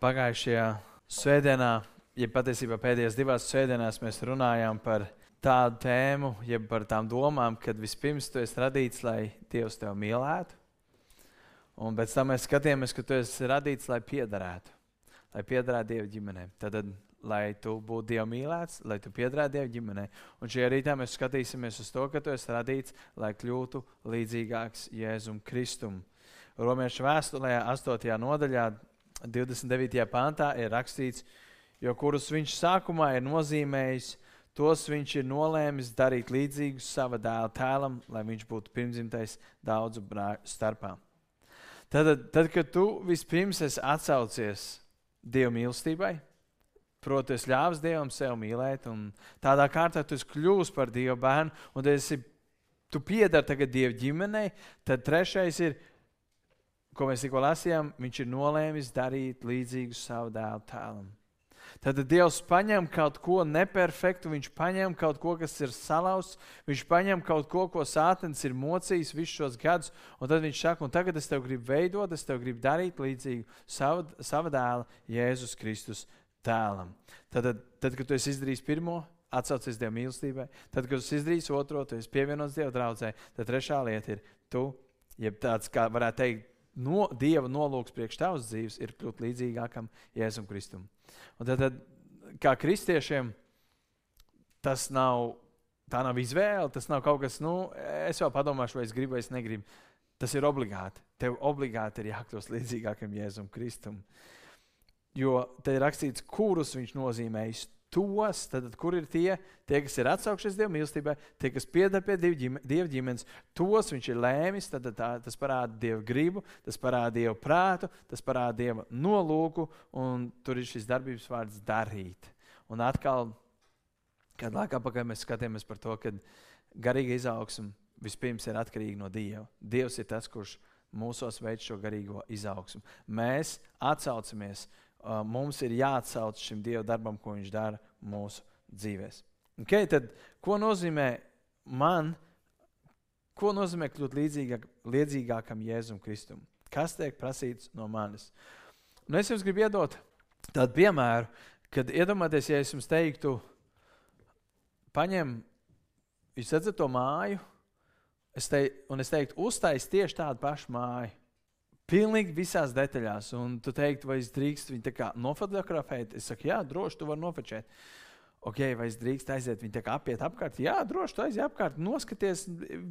Pagājušajā svētdienā, ja patiesībā pēdējās divās svētdienās, mēs runājām par tādu tēmu, jeb par tām domām, kad vispirms tu esi radīts, lai Dievs tevi mīlētu. Un pēc tam mēs skatījāmies, ka tu esi radīts, lai piederētu, lai piederētu Dieva ģimenei. Tad, lai tu būtu Dieva mīlēts, lai tu piederētu Dieva ģimenei. Un šajā rītā mēs skatīsimies uz to, ka tu esi radīts, lai kļūtu līdzīgāks Jēzum Kristum. Romiešu vēstulē 8. nodaļā 29. pāntā ir rakstīts, jo kurus viņš sākumā ir nozīmējis, tos viņš ir nolēmis darīt līdzīgus sava dēla tēlam, lai viņš būtu pirmzimtais daudzu brāļu starpā. Tad, tad, kad tu vispirms esi atsaucies Dieva mīlestībai, proti, es ļāvis Dievam sev mīlēt, un tādā kārtā tu kļuvis par Dieva bērnu, un esi, tu piedari tagad Dieva ģimenei, tad trešais ir ko mēs tikko lasījām, viņš ir nolēmis darīt līdzīgu savu dēlu tēlam. Tad Dievs paņem kaut ko neperfektu, viņš paņem kaut ko, kas ir salauzts, viņš paņem kaut ko, ko sātens ir mocījis visus šos gadus, un tad viņš saka, un tagad es tev gribu veidot, es tev gribu darīt līdzīgu savu, savu dēlu Jēzus Kristus tēlam. Tad, tad, tad kad tu esi izdarījis pirmo, atsaucies Dieva mīlestībai, tad, kad tu izdarīsi otro, tu esi pievienots Dieva draudzē, tad trešā lieta ir tu, jeb tāds, kā varētu teikt, no, Dieva nolūks priekš tavas dzīves ir kļūt līdzīgākam Jēzum Kristum. Un tad, tad, kā kristiešiem, tas nav, tā nav izvēle, tas nav kaut kas, nu, es jau padomāšu, vai es gribu vai es negribu. Tas ir obligāti. Tev obligāti ir jākļūst līdzīgākam Jēzum Kristum. Jo te ir rakstīts, kurus viņš nozīmējis tos, tad, kur ir tie, tie, kas ir atsaukšies Dieva mīlestībai, tie, kas pieder pie Dieva ģimenes, tos viņš ir lēmis. Tad, tā, tas parāda Dieva gribu, tas parāda Dieva prātu, tas parāda Dieva nolūku, un tur ir šis darbības vārds darīt. Un atkal, kad laikā pakaļ mēs skatījāmies par to, ka garīga izaugsme vispirms ir atkarīga no Dieva. Dievs ir tas, kurš mūsos veids šo garīgo izaugsmu. Mēs atsaucamies uh, mums ir jāatsauc šim Dieva darbam, ko Viņš dara mūsu dzīvēm. Okay, tad, ko nozīmē man, ko nozīmē kļūt līdzīgāk, līdzīgākam Jēzum Kristum? Kas tiek prasīts no manis? Un es jums gribu iedot tādu piemēru, kad iedomājieties, ja es jums teiktu, paņem, jūs redzat to māju, es te, un es teiktu, uztais tieši tādu pašu māju. Pilnīgi visās detaļās. Un tu teiksi, vai es drīkstu viņu nofotografēt? Es saku, jā, droši, tu vari nofotografēt. Ok, vai es drīkstu aiziet viņu apiet apkārt? Jā, droši, tu aiziet apkārt, noskaties,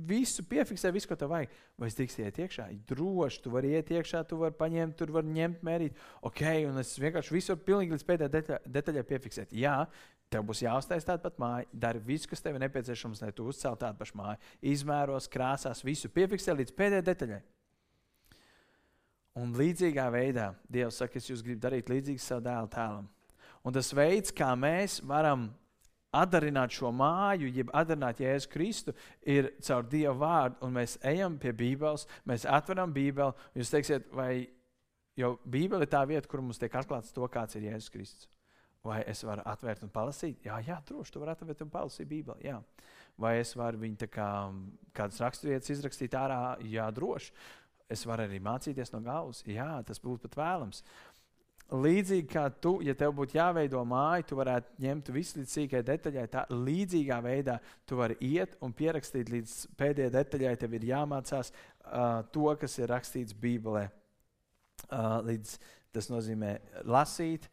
visu piefiksē, visu, ko tev vajag. Vai es drīkstu iet iekšā? Droši, tu vari iet iekšā, tu vari paņemt, tur var ņemt, mērīt. Ok, un es vienkārši visu varu pilnīgi līdz pēdējai detaļai, detaļai piefiksēt. Jā, Tev būs jāuztais tāda pati māja, dari visu, kas tev ir nepieciešams, lai tu uzceltu tādu pašu māju. Izmēros, krāsās, visu piefiksē līdz pēdējai detaļai. Un līdzīgā veidā Dievs saka, es jūs gribu darīt līdzīgi savam dēlu tēlam. Un tas veids, kā mēs varam atdarināt šo māju, jeb atdarināt Jēzu Kristu, ir caur Dieva vārdu. Un mēs ejam pie Bībeles, mēs atveram Bībeli. Jūs teiksiet, vai jau Bībele ir tā vieta, kur mums tiek atklāts to, kāds ir Jēzus Kristus. Vai es varu atvērt un palasīt? Jā, jā droši, tu vari atvērt un palasīt Bībeli. Jā. Vai es varu viņu kā, kādas raksturvietas izrakstīt ārā? Jā, droši. Es varu arī mācīties no galvas. Jā, tas būtu pat vēlams. Līdzīgi kā tu, ja tev būtu jāveido māja, tu varētu ņemt visu līdz sīkai detaļai. Tā līdzīgā veidā tu vari iet un pierakstīt līdz pēdējai detaļai. Tev ir jāmācās uh, to, kas ir rakstīts Bībelē. Uh, līdz, tas nozīmē lasīt,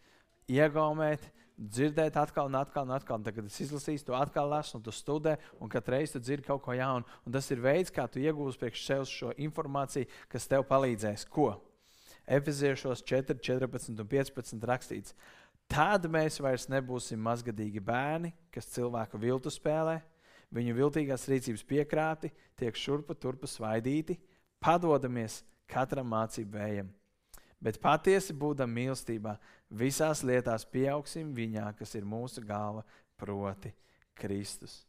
iegaumēt, dzirdēt atkal un atkal un atkal. Tad, kad es izlasīju, tu atkal lasi un tu studē, un katru reizi tu dzirdi kaut ko jaunu. Un tas ir veids, kā tu iegūsi priekš sevis šo informāciju, kas tev palīdzēs. Ko? Efeziešos 4, 14 un 15 rakstīts. Tad mēs vairs nebūsim mazgadīgi bērni, kas cilvēku viltu spēlē, viņu viltīgās rīcības piekrāti, tiek šurpa turpa svaidīti, padodamies katram mācību vējam Bet patiesi būdam mīlestībā, visās lietās pieaugsim viņā, kas ir mūsu galva, proti, Kristus.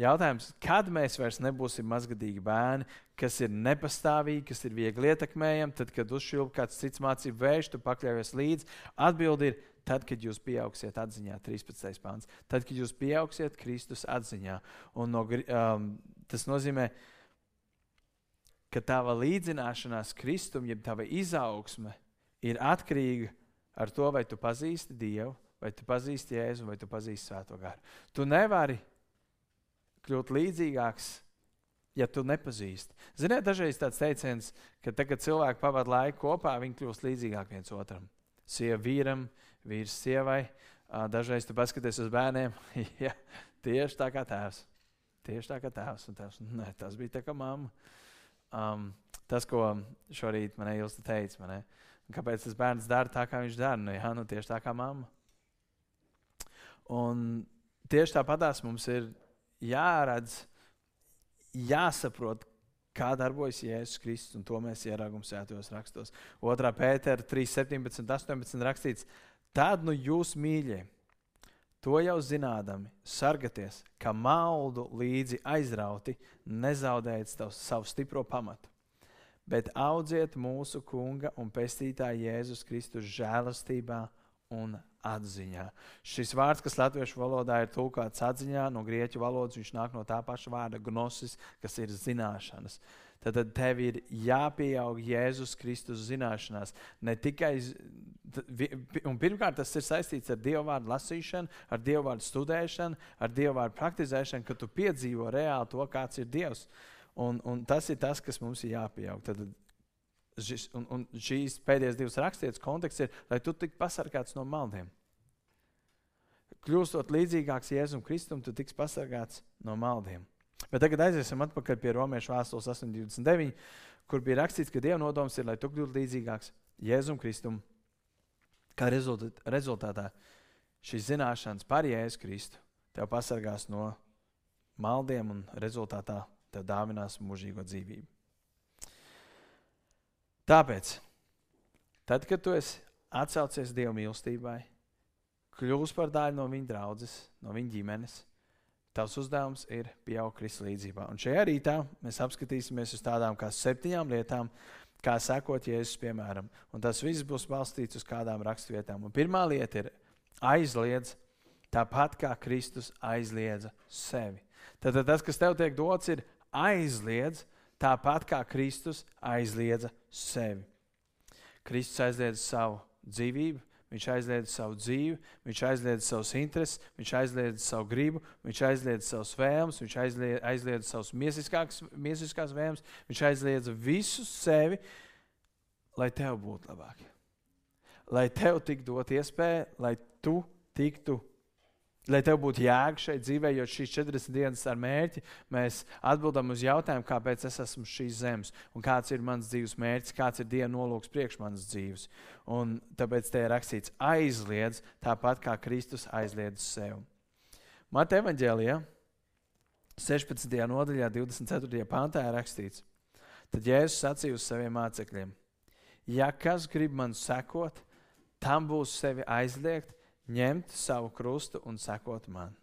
Jautājums, kad mēs vairs nebūsim mazgadīgi bērni, kas ir nepastāvīgi, kas ir viegli ietekmējami, tad, kad uzšķilp kāds cits mācību vējš, tu pakļaujies līdzi. Atbildi ir, tad, kad jūs pieaugsiet atziņā, 13. pāns, tad, kad jūs pieaugsiet Kristus atziņā. Un no, um, tas nozīmē, ka ka tava līdzināšanās Kristum, jeb tava izaugsme, ir atkarīga ar to, vai tu pazīsti Dievu, vai tu pazīsti Jēzu, vai tu pazīsti Svēto garu. Tu nevari kļūt līdzīgāks, ja tu nepazīsti. Ziniet, dažreiz tāds teiciens, ka tagad cilvēki pavadīja laiku kopā, viņi kļūst līdzīgāk viens otram. Sieva vīram, vīrs sievai. Dažreiz tu paskaties uz bērniem, ja, tieši tā kā tēvs. Tieši tā kā tēvs. Un tēvs ne, tas bija tā kā mamma. Um, tas, ko šorīt man Ilsta teica, man, kāpēc tas bērns dara tā, kā viņš dara. Nu, jā, nu, tieši tā kā mamma. Un tieši tāpatās mums ir jāredz, jāsaprot, kā darbojas Jēzus Kristus, un to mēs ieraugām svētajos rakstos. 2. pētera 3, 17, 18 rakstīts, tad nu jūs mīļie. To jau zinādami, sargieties, ka maldu līdzi aizrauti, nezaudējiet savu stipro pamatu, bet audziet mūsu Kunga un Pestītāja Jēzus Kristus žēlastībā un atziņā. Šis vārds, kas latviešu valodā ir tulkots atziņā, no grieķu valodas, viņš nāk no tā paša vārda gnosis, kas ir zināšanas. Tad, tad tev ir jāpieaug Jēzus Kristus zināšanās. Ne tikai, un pirmkārt, tas ir saistīts ar Dieva vārdu lasīšanu, ar Dieva vārdu studēšanu, ar Dieva vārdu praktizēšanu, ka tu piedzīvo reāli to, kāds ir Dievs. Un, un tas ir tas, kas mums ir jāpieaug. Tad, šis, un, un šīs pēdējās divas rakstītas konteksts ir, lai tu tiktu pasargāts no maldiem. Kļūstot līdzīgāks Jēzum Kristum, tu tiks pasargāts no maldiem. Bet tagad aiziesim atpakaļ pie Romiešu vēstules 829, kur bija rakstīts, ka Dieva nodoms ir, lai tu kļūtu līdzīgāks Jēzum Kristum. Kā rezultātā šīs zināšanas par Jēzu Kristu tev pasargās no maldiem un rezultātā tev dāvinās mūžīgo dzīvību. Tāpēc, tad, kad tu esi atsaucies Dieva mīlestībai, kļūsi par daļu no viņa draudzes, no viņa ģimenes, tavs uzdevums ir pieaugt Kristus līdzībā. Un šajā rītā mēs apskatīsimies uz tādām kā septiņām lietām, kā sekot Jēzus piemēram. Un tas viss būs balstīts uz kādām raksturvietām. Pirmā lieta ir aizliedz tāpat kā Kristus aizliedza sevi. Tad tas, kas tev tiek dots, ir aizliedz tāpat kā Kristus aizliedza sevi. Kristus aizliedza savu dzīvību, viņš aizliedza savu dzīvi, viņš aizliedza savus intereses, viņš aizliedza savu gribu, viņš aizliedza savus vēlmes, viņš aizliedza, aizliedza savus miesiskās vēlmes, viņš aizliedza visu sevi, lai tev būtu labāk. Lai tev tiktu dot iespēja, lai tu tiktu Lai tev būtu jēga šeit dzīvē, jo šīs 40 dienas ar mērķi mēs atbildam uz jautājumu, kāpēc es esmu šīs zemes, un kāds ir mans dzīves mērķis, kāds ir Dieva nolūks priekš manas dzīves. Un tāpēc te ir rakstīts, aizliedz tāpat kā Kristus aizliedz sev. Mata evanģēlijā, 16. nodaļā, 24. pāntā ir rakstīts, tad Jēzus sacīja uz saviem mācekļiem: Ja kas grib man sekot, tam būs sevi aizliegt ņemt savu krustu un sekot man.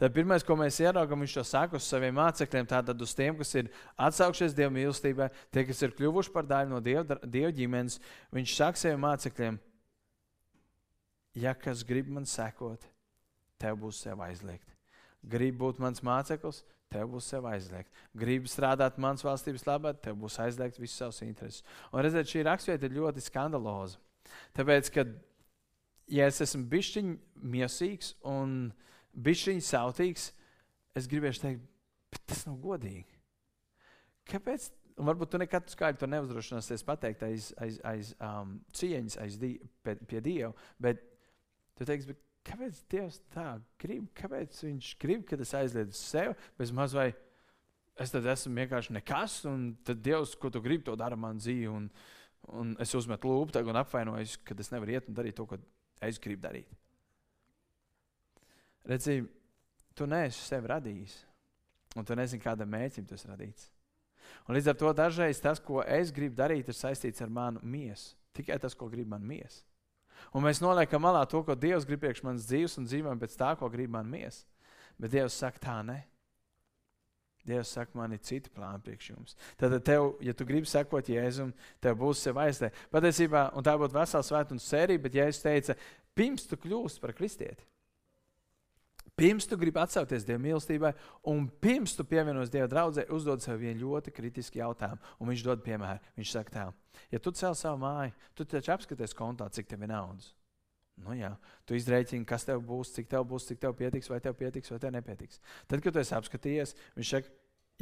Tad pirmais, ko mēs ieraugām, viņš to saka uz saviem mācekļiem, tātad uz tiem, kas ir atsaukšies Dieva mīlestībai, tie, kas ir kļuvuši par daļu no Dieva, dieva ģimenes. Viņš saka saviem mācekļiem, ja kas grib man sekot, tev būs sev aizliegt. Gribu būt mans māceklis, tev būs sev aizliegt. Gribu strādāt mans valstības labā, tev būs aizliegt visus savus intereses. Un redziet, šī raksturvieta ir ļoti skandaloza. Tāpēc, kad ja es esmu bišķiņš miesīgs un bišķiņš sautīgs, es gribēšu teikt, bet tas nav godīgi. Kāpēc? Un varbūt tu nekad skaidri to neuzdrošināsies pateikt aiz, aiz, aiz um, cieņas, aiz die, pie, pie Dieva. Bet tu teiksi, bet kāpēc Dievs tā grib? Kāpēc Viņš grib, kad es aizliedzu sev bez maz vai es tad esmu vienkārši nekas, un tad Dievs, ko tu gribi, to dara man dzīvi. Un, un es uzmetu lūpu un apvainojos, ka es nevaru iet un darīt to, ko es gribu darīt. Redzi, tu neesi sevi radījis, un tu nezini, kādam mērķim tas radīts. Un līdz ar to dažreiz tas, ko es gribu darīt, ir saistīts ar manu miesu. Tikai tas, ko grib man miesa. Un mēs noliekam malā to, ko Dievs grib priekš manas dzīves, un dzīvojam pēc tā, ko grib man miesa. Bet Dievs saka, tā ne. Dievs saka, man ir citi plāni priekš jums. Tad, tev, ja tu gribi sekot Jēzum, tev būs sev aiztē. Patiesībā, un tā būtu vesela svētdienas sērija, bet Jēzus teica, pirms tu kļūsi par kristieti, Pirms tu gribi atsaukties Dieva mīlestībai, un pirms tu pievienojies Dieva draudzē, uzdod sev vienu ļoti kritisku jautājumu. Un viņš dod piemēru. Viņš saka, tā, ja tu cēl savu māju, tu taču apskaties kontā, cik tev ir naudas. Nu, jā, tu izreikini, kas tev būs, cik tev būs, cik tev pietiks, vai tev pietiks, vai tev nepietiks. Tad, kad tu esi apskatījies, viņš saka,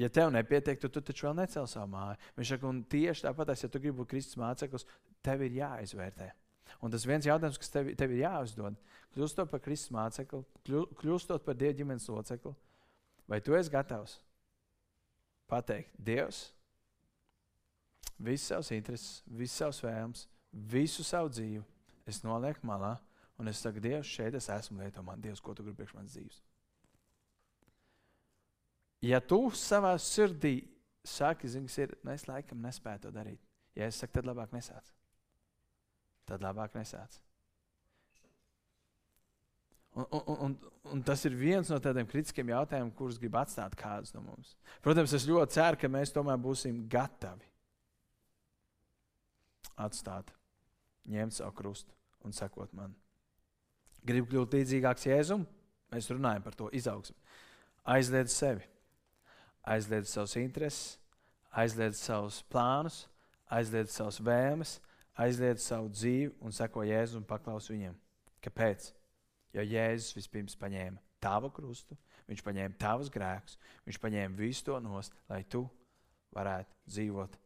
ja tev nepietiek, tad tu, tu taču vēl necēl savu māju. Viņš saka, un tieši tāpat, ja tu gribi būt Kristus māceklis, tev ir jāizvērtē. Un tas viens jautājums, kas tev, tev ir jāuzdod, kļūstot par Kristus mācekli, kļūstot par Dieva ģimenes locekli, vai tu esi gatavs pateikt, Dievs, visas savas intereses, visas savas vēlmes, visu savu dzīvi, es nolieku malā, un es saku, Dievs, šeit es esmu, lieto man, Dievs, ko tu gribi priekš manas dzīves. Ja tu savā sirdī saki, zini, ir, nu, es laikam nespēju to darīt, ja es saku, tad labāk nesāc tad labāk nesāc. Un, un, un, un tas ir viens no tādiem kritiskiem jautājumiem, kurus grib atstāt kādus no mums. Protams, es ļoti ceru, ka mēs tomēr būsim gatavi atstāt, ņemt savu krustu un sekot man. Gribu kļūt līdzīgāks Jēzum, mēs runājam par to izaugsmu. Aizliedz sevi, aizliedz savus intereses, aizliedz savus plānus, aizliedz savus vēlmes, aizliedz savu dzīvi un seko Jēzu un paklaus viņam. Kāpēc? Jo Jēzus vispirms paņēma tavu krustu, viņš paņēma tavus grēkus, viņš paņēma visu to nost, lai tu varētu dzīvot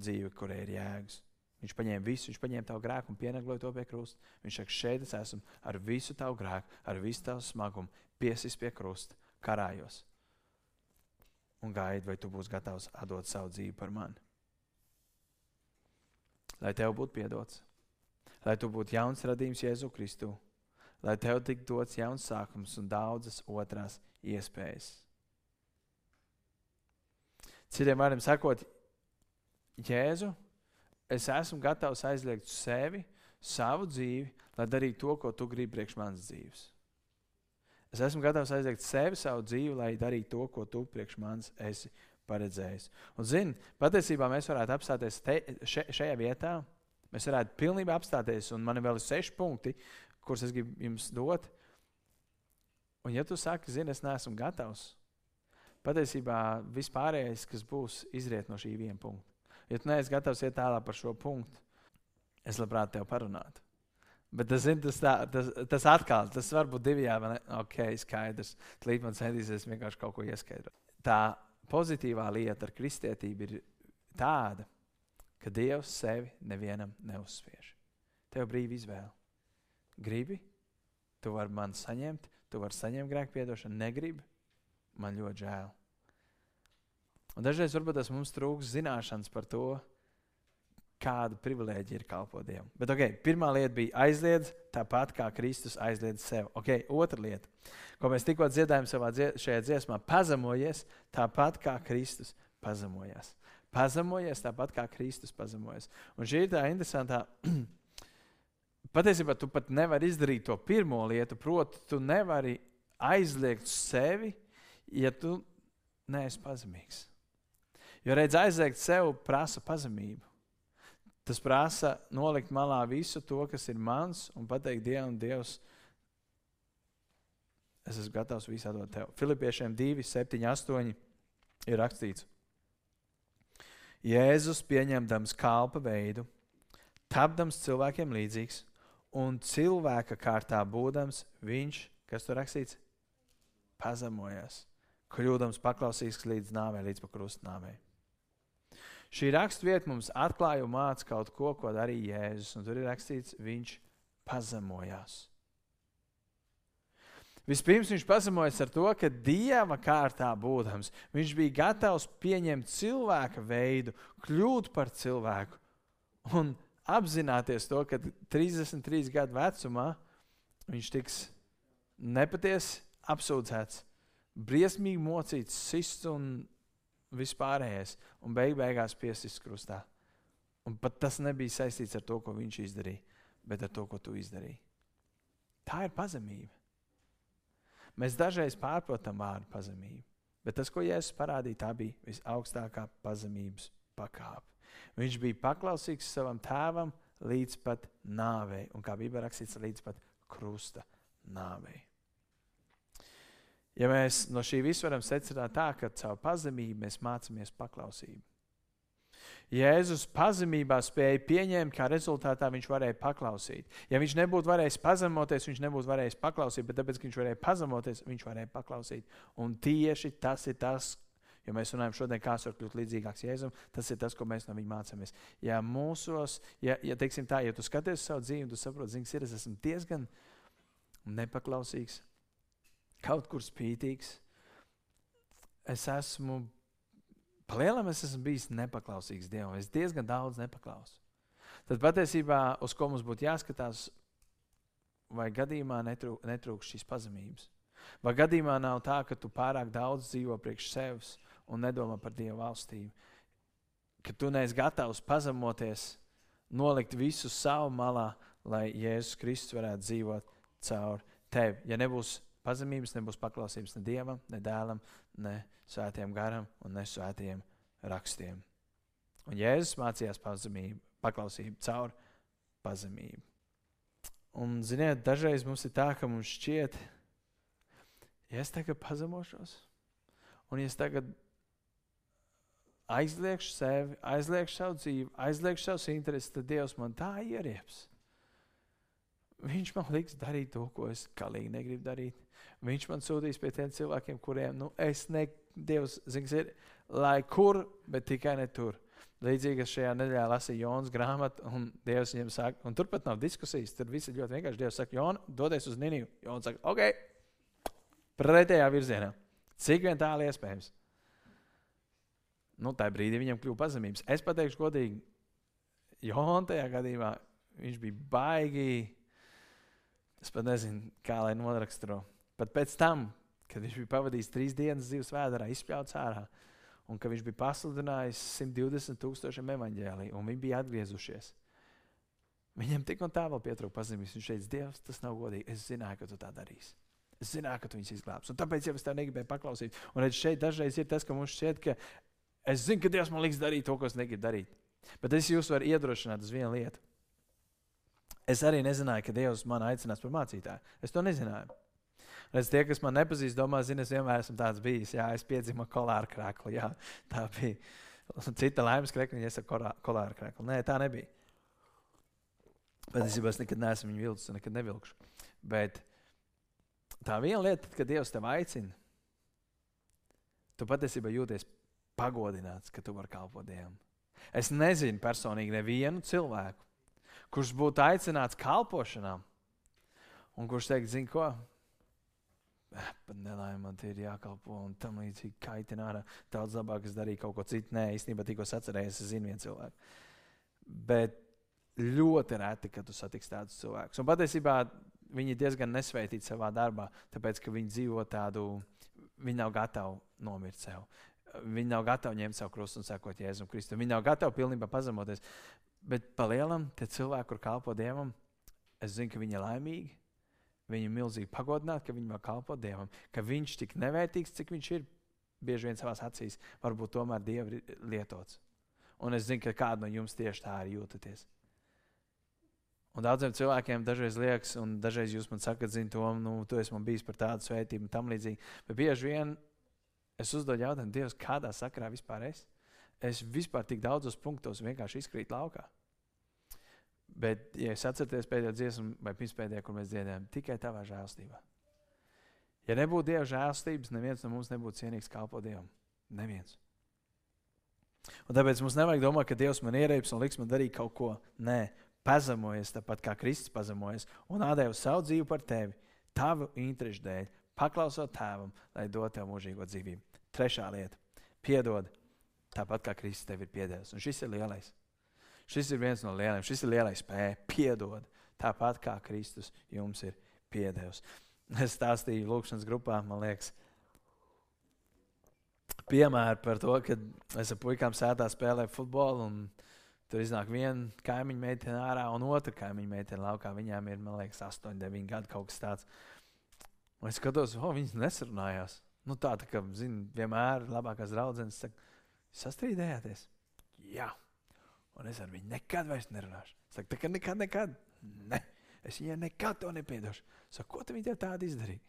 dzīvi, kurai ir jēgas. Viņš paņēma visu, viņš paņēma tavu grēku un pienagloja to pie krusta. Viņš saka, šeit es esmu ar visu tavu grēku, ar visu tavu smagumu, piesis pie krusta, karājos. Un gaidi, vai tu būsi gatavs atdot savu dzīvi par mani lai tev būtu piedots, lai tu būtu jauns radījums Jēzu Kristu, lai tev tiktu dots jauns sākums un daudzas otrās iespējas. Citiem vārdiem sakot, Jēzu, es esmu gatavs aizliegt sevi, savu dzīvi, lai darītu to, ko tu gribi priekš manas dzīves. Es esmu gatavs aizliegt sevi, savu dzīvi, lai darītu to, ko tu priekš manis esi paredzējis. Un, zini, patiesībā mēs varētu apstāties te, še, šajā vietā. Mēs varētu pilnībā apstāties, un man ir vēl seši punkti, kurus es gribu jums dot. Un, ja tu saki, zini, es neesmu gatavs, patiesībā vispārējais, kas būs, izriet no šī viena punkta. Ja tu neesi gatavs iet tālāk par šo punktu, es labprāt tev parunātu. Bet tas, zin, tas, tā, tas, tas atkal, tas var būt divi jā, vai ne? Ok, skaidrs. Līdz man centīsies vienkārši kaut ko ieskaidrot. Tā pozitīvā lieta ar kristietību ir tāda, ka Dievs sevi nevienam neuzspiež. Tev ir brīva izvēle. Gribi, tu vari man saņemt, tu vari saņemt grēku piedošanu, negribi, man ļoti žēl. Un dažreiz varbūt tas mums trūks zināšanas par to, kāda privilēģija ir kalpot Dievam. Bet okay, pirmā lieta bija aizliedz, tāpat kā Kristus aizliedz sev. Okay, otra lieta, ko mēs tikko dziedājām savā dzie šajā dziesmā, pazemojies tāpat kā Kristus pazemojās. Pazemojies tāpat kā Kristus pazemojas. Un šī ir tā interesantā. Patiesībā tu pat nevari izdarīt to pirmo lietu, proti, tu nevari aizliegt sevi, ja tu neesi pazemīgs. Jo redz, aizliegt sev prasa pazemību. Tas prasa nolikt malā visu to, kas ir mans, un pateikt Dievam, Dievs, es esmu gatavs visu dot tev. Filipiešiem 2, 7, 8 ir rakstīts. Jēzus pieņemdams kalpa veidu, tapdams cilvēkiem līdzīgs un cilvēka kārtā būdams, viņš, kas tur rakstīts, pazemojās, kļūdams paklausīgs līdz nāvei, līdz pakrustnāvei. Šī raksturvieta mums atklāja un māca kaut ko, ko darīja Jēzus. Un tur ir rakstīts, viņš pazemojās. Vispirms viņš pazemojas ar to, ka dieva kārtā būdams, viņš bija gatavs pieņemt cilvēka veidu, kļūt par cilvēku un apzināties to, ka 33 gadu vecumā viņš tiks nepatiesi apsūdzēts, briesmīgi mocīts, sists un vispārējais, un beig beigās piesist krustā. Un pat tas nebija saistīts ar to, ko viņš izdarīja, bet ar to, ko tu izdarīji. Tā ir pazemība. Mēs dažreiz pārprotam vārdu pazemību, bet tas, ko Jēzus parādīja, tā bija visaugstākā pazemības pakāpe. Viņš bija paklausīgs savam tēvam līdz pat nāvei, un kā Bībelē rakstīts, līdz pat krusta nāvei. Ja mēs no šī visa varam secināt tā, ka caur pazemību mēs mācāmies paklausību. Jēzus pazemībā spēja pieņemt, kā rezultātā viņš varēja paklausīt. Ja viņš nebūtu varējis pazemoties, viņš nebūtu varējis paklausīt, bet tāpēc, ka viņš varēja pazemoties, viņš varēja paklausīt. Un tieši tas ir tas, jo mēs runājam šodien, kā var kļūt līdzīgāks Jēzum, tas ir tas, ko mēs no viņa mācāmies. Ja mūsos, ja, ja teiksim tā, ja tu skaties savu dzīvi, tu saproti, zini, es esmu diezgan nepaklausīgs, kaut kur spītīgs. Es esmu Palielam es esmu bijis nepaklausīgs Dievam. Es diezgan daudz nepaklausu. Tad patiesībā uz ko mums būtu jāskatās, vai gadījumā netrūk, netrūks šīs pazemības. Vai gadījumā nav tā, ka tu pārāk daudz dzīvo priekš sevis un nedomā par Dieva valstību. Ka tu neesi gatavs pazemoties, nolikt visu savu malā, lai Jēzus Kristus varētu dzīvot caur tevi. Ja nebūs pazemības, nebūs paklausības ne Dievam, ne dēlam, ne svētiem garam un ne svētiem rakstiem. Un Jēzus mācījās pazemību, paklausību caur pazemību. Un, ziniet, dažreiz mums ir tā, ka mums šķiet, ja es tagad pazemošos, un ja es tagad aizliegšu sevi, aizliegšu savu dzīvi, aizliegšu savus intereses, tad Dievs man tā ierieps. Viņš man liks darīt to, ko es galīgi negribu darīt. Viņš man sūtīs pie tiem cilvēkiem, kuriem nu, es ne, Dievs zins, ir, lai kur, bet tikai ne tur. Līdzīgi es šajā nedēļā lasīju Jonas grāmatu, un Dievs viņam saka, un turpat nav diskusijas. Tur viss ir ļoti vienkārši. Dievs saka, Jona, dodies uz Niniju. Jonas saka, ok, pretējā virzienā. Cik vien tālu iespējams. Nu, tā brīdī viņam kļuva pazemības. Es pateikšu godīgi, Jona tajā gadījumā viņš bija baigi. Es pat nezinu, kā lai noraksturo. Pat pēc tam, kad viņš bija pavadījis trīs dienas dzīves vēdā, izspļauts ārā, un ka viņš bija pasludinājis 120 tūkstošiem evaņģēlī, un viņi bija atgriezušies. Viņam tik un tā vēl pietrūka pazemības. Viņš teica, Dievs, tas nav godīgi. Es zināju, ka tu tā darīsi. Es zināju, ka tu viņus izglābsi. Un tāpēc jau es tev negribēju paklausīt. Un redz, šeit dažreiz ir tas, ka mums šķiet, ka es zinu, ka Dievs man liks darīt to, ko es negribu darīt. Bet es jūs varu iedrošināt uz vienu lietu. Es arī nezināju, ka Dievs man aicinās par mācītāju. Es to nezināju. Redz, tie, kas man nepazīst, domā, zina, es vienmēr esmu tāds bijis. Jā, es piedzimu kolāra krākli. Jā, tā bija. Cita laimes krekliņa, es ar kolāra krākli. Nē, tā nebija. Patiesībā es nekad neesmu viņu vilcis un nekad nevilkšu. Bet tā viena lieta, kad Dievs tev aicina, tu patiesībā jūties pagodināts, ka tu vari kalpot Dievam. Es nezinu personīgi nevienu cilvēku, kurš būtu aicināts kalpošanām, un kurš teikt, zini ko, Eh, pat nelaimē man tie ir jākalpo un tam līdzīgi kaitina ārā. Daudz labāk es darīju kaut ko citu. Nē, īstenībā tikko atcerējies, es zinu vienu cilvēku. Bet ļoti reti, kad tu satiksi tādus cilvēkus. Un patiesībā viņi ir diezgan nesveitīti savā darbā, tāpēc ka viņi dzīvo tādu, viņi nav gatavi nomirt sev. Viņi nav gatavi ņemt savu krustu un sekot Jēzum Kristum. Viņi nav gatavi pilnībā pazemoties. Bet pa lielam, tie cilvēki, kur kalpo Dievam, es zinu, ka viņi ir laimīgi viņu milzīgi pagodināt, ka viņi var kalpot Dievam, ka viņš tik nevērtīgs, cik viņš ir bieži vien savās acīs, varbūt tomēr Dieva lietots. Un es zinu, ka kādu no jums tieši tā arī jūtaties. Un daudziem cilvēkiem dažreiz liekas, un dažreiz jūs man sakat, zini, to, nu, tu esi man bijis par tādu svētību un tam līdzīgi. Bet bieži vien es uzdodu jautājumu, Dievs, kādā sakarā vispār es? Es vispār tik daudzos punktos vienkārši izkrītu laukā. Bet, ja es atceros pēdējo dziesmu, vai pirmspēdējo, kur mēs dziedājām, tikai tavā žēlstībā. Ja nebūtu Dieva žēlstības, neviens no mums nebūtu cienīgs kalpot Dievam. Neviens. Un tāpēc mums nevajag domāt, ka Dievs man ierēps un liks man darīt kaut ko. Nē, pazemojies tāpat kā Kristus pazemojies un atdeva savu dzīvi par tevi, tavu interesu dēļ, paklausot tēvam, lai dotu tev mūžīgo dzīvību. Trešā lieta - piedod tāpat kā Kristus tev ir piedevis. Un šis ir lielais. Šis ir viens no lieliem, šis ir lielais spēja piedot, tāpat kā Kristus jums ir piedevis. Es stāstīju Lūkšanas grupā, man liekas, piemēru par to, ka es ar puikām sētā spēlēju futbolu. Tur iznāk viena kaimiņa meitene ārā, un otra kaimiņa meitene laukā. Viņām ir, man liekas, 8, 9 gadi kaut kas tāds. Un es skatos, oh, viņas nesarunājās. Nu, tā, tā kā, zini, vienmēr labākās draudzenes saka, sastrīdējāties. Jā, un es ar viņu nekad vairs nerunāšu. Es saku, tā kā nekad, nekad. Ne. Es viņai nekad to nepiedošu. Saku, ko tu viņa tev tādu izdarīja?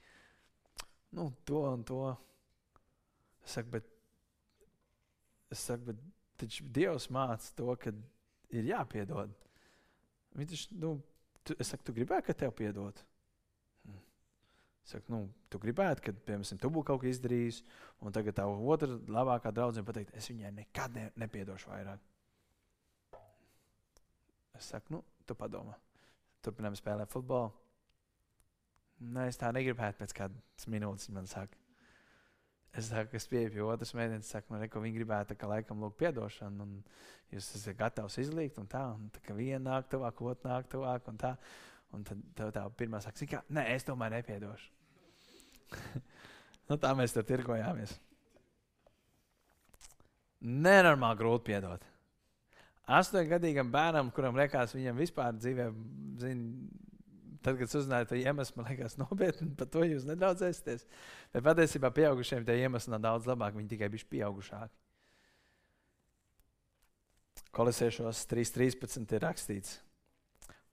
Nu, to un to. Es saku, bet, es saku, bet taču Dievs māca to, ka ir jāpiedod. Viņš, nu, tu, es saku, tu gribēji, ka tev piedod. Es saku, nu, tu gribētu, kad, piemēram, tu būtu kaut ko izdarījis, un tagad tā otra labākā draudzene pateikt, es viņai nekad ne, nepiedošu vairāk. Es saku, nu, tu padomā. Turpinām spēlēt futbolu. Nē, es tā negribētu pēc kādas minūtes. Man saka, es saku, es pieeju pie otras meitenes, saku, man reko, viņi gribētu, ka laikam lūk piedošanu, un jūs esat gatavs izlīgt, un tā, un tā, ka viena nāk tuvāk, otra nāk tuvāk, un tā. Un tad tā, tā pirmā saka, kā, nē, es tomēr nepiedošu. nu, tā mēs tur tirgojāmies. Nenormāli grūti piedot. Astoņgadīgam bērnam, kuram liekas, viņam vispār dzīvē, zin, tad, kad uzzināja to iemeslu, man liekas, nopietni par to jūs nedaudz esties. Bet patiesībā pieaugušiem tie iemesli nav daudz labāk, viņi tikai bišķi pieaugušāki. Kolosiešos 3.13 ir rakstīts: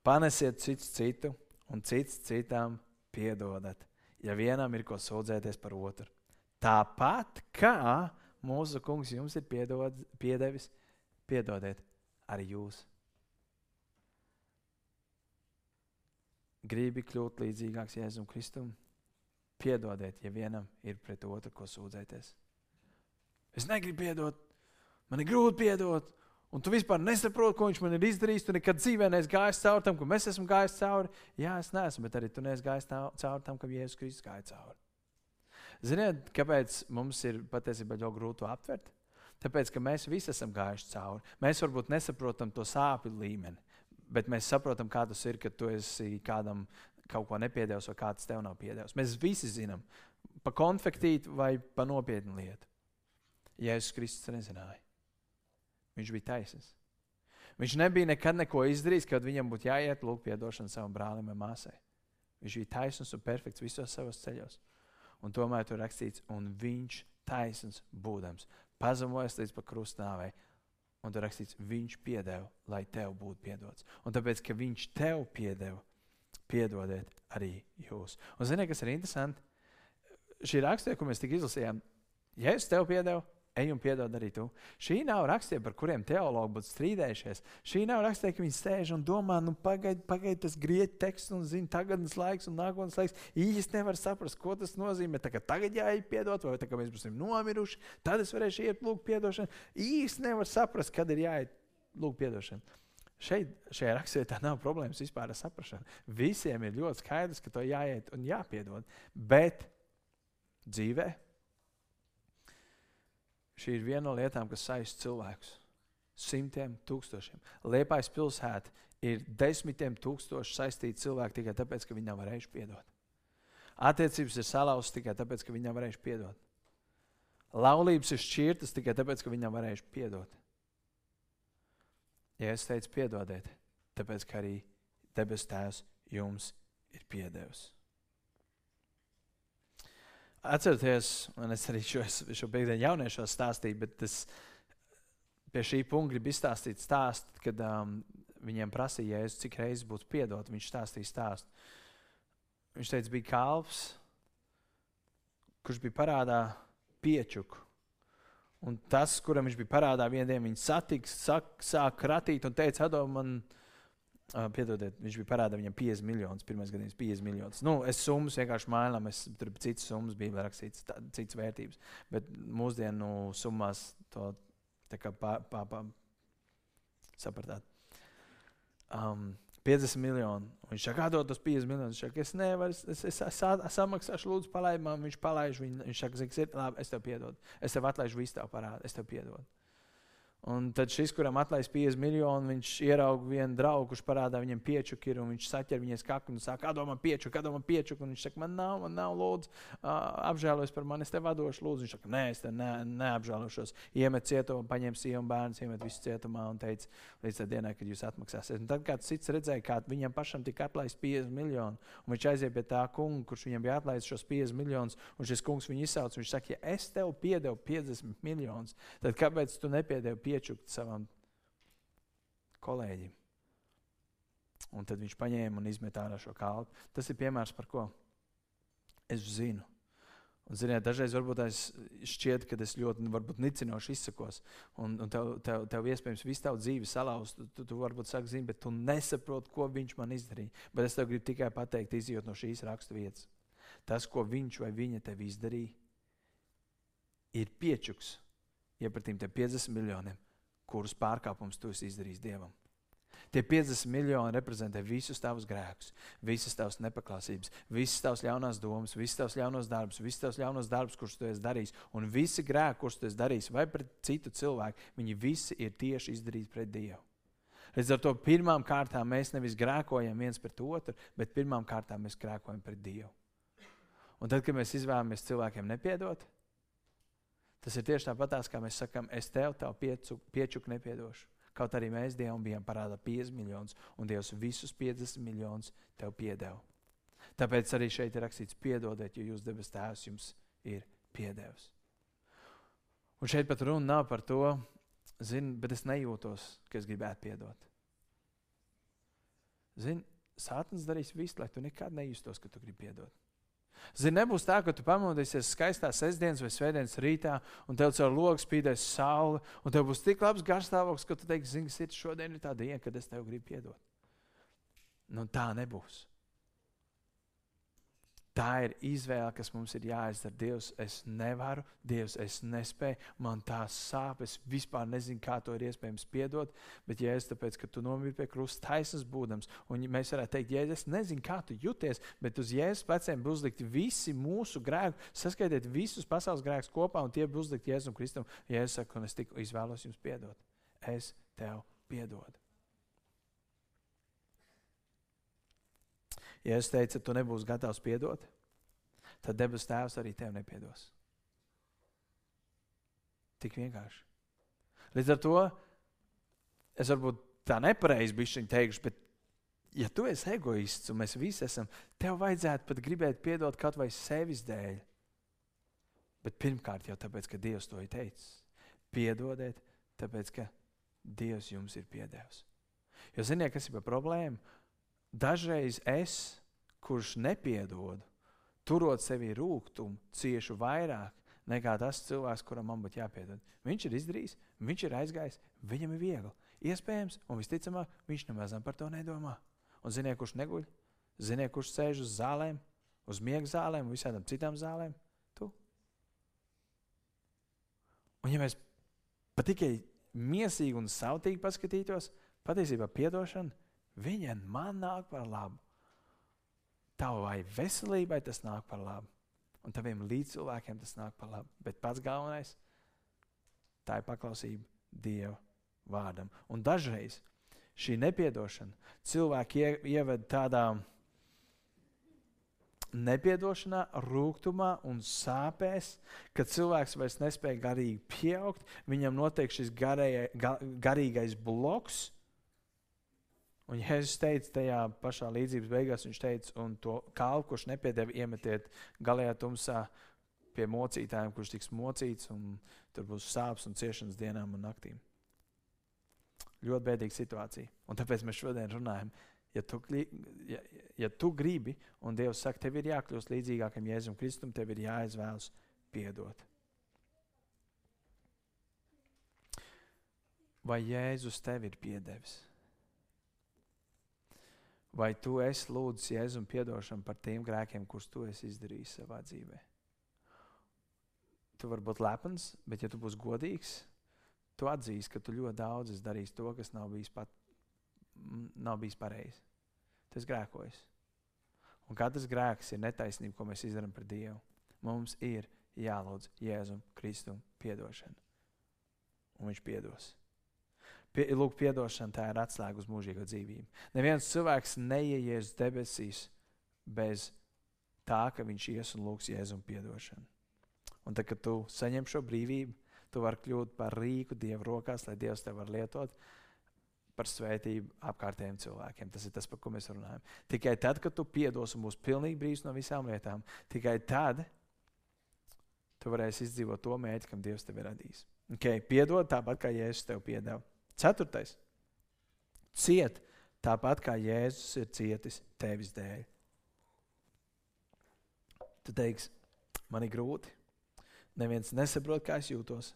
Panesiet cits citu, un cits citam piedodat, ja vienam ir ko sūdzēties par otru. Tāpat kā mūsu kungs jums ir piedod, piedevis, piedodiet arī jūs. Gribi kļūt līdzīgāks Jēzum Kristum? Piedodiet, ja vienam ir pret otru, ko sūdzēties. Es negribu piedot, man ir grūti piedot, un tu vispār nesaproti, ko viņš man ir izdarījis. Tu nekad dzīvē neesi gājis cauri tam, ko mēs esam gājis cauri. Jā, es neesmu, bet arī tu neesi gājis cauri tam, kam Jēzus Kristus gāja cauri. Ziniet, kāpēc mums ir patiesībā ļoti grūti aptvert? Tāpēc, ka mēs visi esam gājuši cauri. Mēs varbūt nesaprotam to sāpju līmeni, bet mēs saprotam, kā tas ir, kad tu esi kādam kaut ko nepiedevis vai kāds tev nav piedevis. Mēs visi zinām, pa konfektītu vai pa nopietnu lietu. Jēzus Kristus nezināja. Viņš bija taisnīgs. Viņš nebija nekad neko izdarījis, kad viņam būtu jāiet lūgt atdošanu savam brālim vai māsai. Viņš bija taisnīgs un perfekts visos savos ceļos. Un tomēr tur rakstīts, un viņš taisnīgs būdams, pazemojas līdz krustnāvei. Un tur rakstīts, viņš piedeva, lai tev būtu piedots. Un tāpēc, ka viņš tev piedeva, piedodiet arī jūs. Un ziniet, kas ir interesanti? Šī rakstura, ko mēs tikko izlasījām, es tev piedevu, ej un piedod arī tu. Šī nav rakstīta, par kuriem teologi būtu strīdējušies. Šī nav rakstīta, ka viņi sēž un domā, nu, pagaidi, pagaidi, tas grieķu teksts, un zina, tagadnes laiks un nākotnes laiks. Īsti nevar saprast, ko tas nozīmē. Tā, tagad jāiet piedot, vai tā, mēs būsim nomiruši, tad es varēšu iet lūgt piedošanu. Īsti nevar saprast, kad ir jāiet lūgt piedošanu. Šeit, šajā rakstā nav problēmas vispār ar saprāšanu. Visiem ir ļoti skaidrs, ka to jāiet un jāpiedod. Bet dzīvē Šī ir viena no lietām, kas saista cilvēkus. Simtiem tūkstošiem. Liepais pilsēta ir desmitiem tūkstoši saistīti cilvēki tikai tāpēc, ka viņi nav varējuši piedot. Attiecības ir salauztas tikai tāpēc, ka viņi nav varējuši piedot. Laulības ir šķirtas tikai tāpēc, ka viņi nav varējuši piedot. Ja es teicu, piedodiet, tāpēc, ka arī debes Tēvs jums ir piedevis. Atcerieties, un es arī šo, šo piekdienu jauniešos stāstīju, bet es pie šī punkta gribu izstāstīt stāstu, kad um, viņiem prasīja, Jēzus, cik reizes būtu piedot. Viņš stāstīja stāstu. Viņš teica, bija kalps, kurš bija parādā piečuku. Un tas, kuram viņš bija parādā, vienā dienā viņa satiks, sāk, sāk kratīt un teica, Adom, man ir Uh, piedodiet, viņš bija parādā viņam 50 miljonus, pirmais gadījums 50 miljonus. Nu, es summas vienkārši mainām, es tur citas summas, bija rakstīts tā, citas vērtības. Bet mūsdienu summās to tā kā pār, pār, pār, sapratāt. Um, 50 miljoni. Viņš saka, dot tos 50 miljonus. Viņš saka, es nevaru, es, es, es, es samaksāšu, lūdzu, palaid man. Viņš palaiž viņu. Viņš saka, zini, ir labi, es tev piedodu. Es tev atlaižu visu tavu parādu, es tev piedodu. Un tad šis, kuram atlaist 50 miljonu, viņš ieraudzīja vienu draugu, kurš parādā viņam piečuku, un viņš saķer viņai skatu un saka, kāda man piečuka, kāda man piečuka. Viņš saka, man nav, man nav, lūdzu, apžēlojies par mani, es tev vadošu, lūdzu. Viņš saka, nē, es te ne, neapžēlošos. Iemet cietumā, paņem sievu un bērnu, iemet visu cietumā un teica, līdz tai dienai, kad jūs atmaksāsiet. Un tad kāds cits redzēja, kā viņam pašam tika atlaist 50 miljonu, un viņš aiziet pie tā kunga, kurš viņam bija atlaists šos 50 miljonus, un šis kungs viņu izsauc. Viņš saka, ja es tev piedevu 50 miljonus, tad kāpēc tu nepiedevi piečukt savam kolēģim. Un tad viņš paņēma un izmet ārā šo kalpu. Tas ir piemērs par ko? Es zinu. Un, ziniet, dažreiz varbūt es šķiet, ka es ļoti varbūt, nicinoši izsakos, un, un tev, tev, tev iespējams visu tavu dzīvi salauzt. Tu, tu, tu varbūt saki, zini, bet tu nesaproti, ko viņš man izdarīja. Bet es tev gribu tikai pateikt, izjūt no šīs rakstu vietas. Tas, ko viņš vai viņa tev izdarīja, ir piečuks iepratīm 50 miljoniem, kurus pārkāpumus tu esi izdarījis Dievam. Tie 50 miljoni reprezentē visus tavus grēkus, visas tavas nepaklausības, visas tavas ļaunās domas, visas tavas ļaunās darbus, visas tavas ļaunās darbus, kurus tu esi darījis. Un visi grēki, kurus tu esi darījis, vai pret citu cilvēku, viņi visi ir tieši izdarīti pret Dievu. Līdz ar to pirmām kārtām mēs nevis grēkojam viens pret otru, bet pirmām kārtām mēs grēkojam pret Dievu. Un tad, kad mēs izvēlamies cilvēkiem nepiedot, tas ir tieši tāpat, kā mēs sakām, es tev, tev piecu, piečuku nepiedošu. Kaut arī mēs Dievam bijām parādā 50 miljonus, un Dievs visus 50 miljonus tev piedeva. Tāpēc arī šeit ir rakstīts, piedodiet, jo jūs debes tēvs jums ir piedevis. Un šeit pat runa nav par to, zin, bet es nejūtos, ka es gribētu piedot. Zini, Sātans darīs visu, lai tu nekad nejustos, ka tu gribi piedot. Zini, nebūs tā, ka tu pamodīsies skaistā sestdienas vai svētdienas rītā, un tev caur logu spīdēs saule, un tev būs tik labs garstāvoklis, ka tu teiksi, zini, sirds šodien ir tā diena, kad es tev gribu piedot. Nu, tā nebūs. Tā ir izvēle, kas mums ir jāizdara. Dievs, es nevaru, Dievs, es nespēju, man tā sāp, es vispār nezinu, kā to ir iespējams piedot. Bet, ja es tāpēc, ka tu nomiri pie krusta taisnas būdams, un mēs varētu teikt, ja es nezinu, kā tu jūties, bet uz Jēzus pleciem būs uzlikti visi mūsu grēki, saskaitiet visus pasaules grēkus kopā, un tie būs uzlikti Jēzum Kristum. Jēzus saka, un es tik izvēlos jums piedot. Es tev piedodu. Ja es teicu, tu nebūsi gatavs piedot, tad debes tēvs arī tev nepiedos. Tik vienkārši. Līdz ar to es varbūt tā nepareizi biju teikšu, bet, ja tu esi egoists un mēs visi esam, tev vajadzētu pat gribēt piedot kaut vai sevis dēļ. Bet pirmkārt jau tāpēc, ka Dievs to ir teicis. Piedodiet, tāpēc, ka Dievs jums ir piedevis. Jo ziniet, kas ir problēma? Dažreiz es, kurš nepiedod, turot sevi rūkumu, ciešu vairāk nekā tas cilvēks, kuram man būtu jāpiedod. Viņš ir izdarījis, viņš ir aizgājis, viņam ir viegli. Iespējams, un visticamāk, viņš nemaz par to nedomā. Un ziniet, kurš neguļ? Ziniet, kurš sēž uz zālēm, uz miega zālēm un visādām citām zālēm? Tu. Un ja mēs pat tikai mīsīgi un sautīgi paskatītos, patiesībā piedošana Viņa man nāk par labu. Tavai veselībai tas nāk par labu. Un taviem līdzcilvēkiem tas nāk par labu. Bet pats galvenais - tā ir paklausība Dieva vārdam. Un dažreiz šī nepiedošana cilvēki ieved tādā nepiedošanā, rūkumā un sāpēs, kad cilvēks vairs nespēja garīgi pieaugt, viņam notiek šis garējai, ga, garīgais bloks Un Jēzus teica tajā pašā līdzības beigās, viņš teica, un to kalnu, kurš nepiedeva, iemetiet galējā tumsā pie mocītājiem, kurš tiks mocīts, un tur būs sāpes un ciešanas dienām un naktīm. Ļoti bēdīga situācija. Un tāpēc mēs šodien runājam, ja tu, ja, ja tu gribi, un Dievs saka, tev ir jākļūst līdzīgākam Jēzum Kristum, tev ir jāizvēlas piedot. Vai Jēzus tev ir piedevis? Vai tu esi lūdzis Jēzum piedošanu par tiem grēkiem, kurus tu esi izdarījis savā dzīvē? Tu vari būt lepns, bet ja tu būsi godīgs, tu atzīsi, ka tu ļoti daudz esi darījis to, kas nav bijis, pat, nav bijis pareizi. Tas grēkojas. Un katrs grēks ir netaisnība, ko mēs izdarām par Dievu. Mums ir jālūdz Jēzum Kristum piedošana. Un viņš piedos. Pie, lūk, piedošana tā ir atslēga uz mūžīgo dzīvību. Neviens cilvēks neieies debesīs bez tā, ka viņš ies un lūgs Jēzum piedošanu. Un tad, kad tu saņem šo brīvību, tu vari kļūt par rīku Dieva rokās, lai Dievs tevi var lietot par svētību apkārtējiem cilvēkiem. Tas ir tas, par ko mēs runājam. Tikai tad, kad tu piedos un būsi pilnīgi brīvs no visām lietām, tikai tad tu varēsi izdzīvot to mērķi, kam Dievs tevi radīs. Okay, piedod tāpat, kā Jēzus tev piedāvā. Ceturtais. Ciet tāpat kā Jēzus ir cietis tevis dēļ. Tu teiksi, man ir grūti. Neviens nesaprot, kā es jūtos.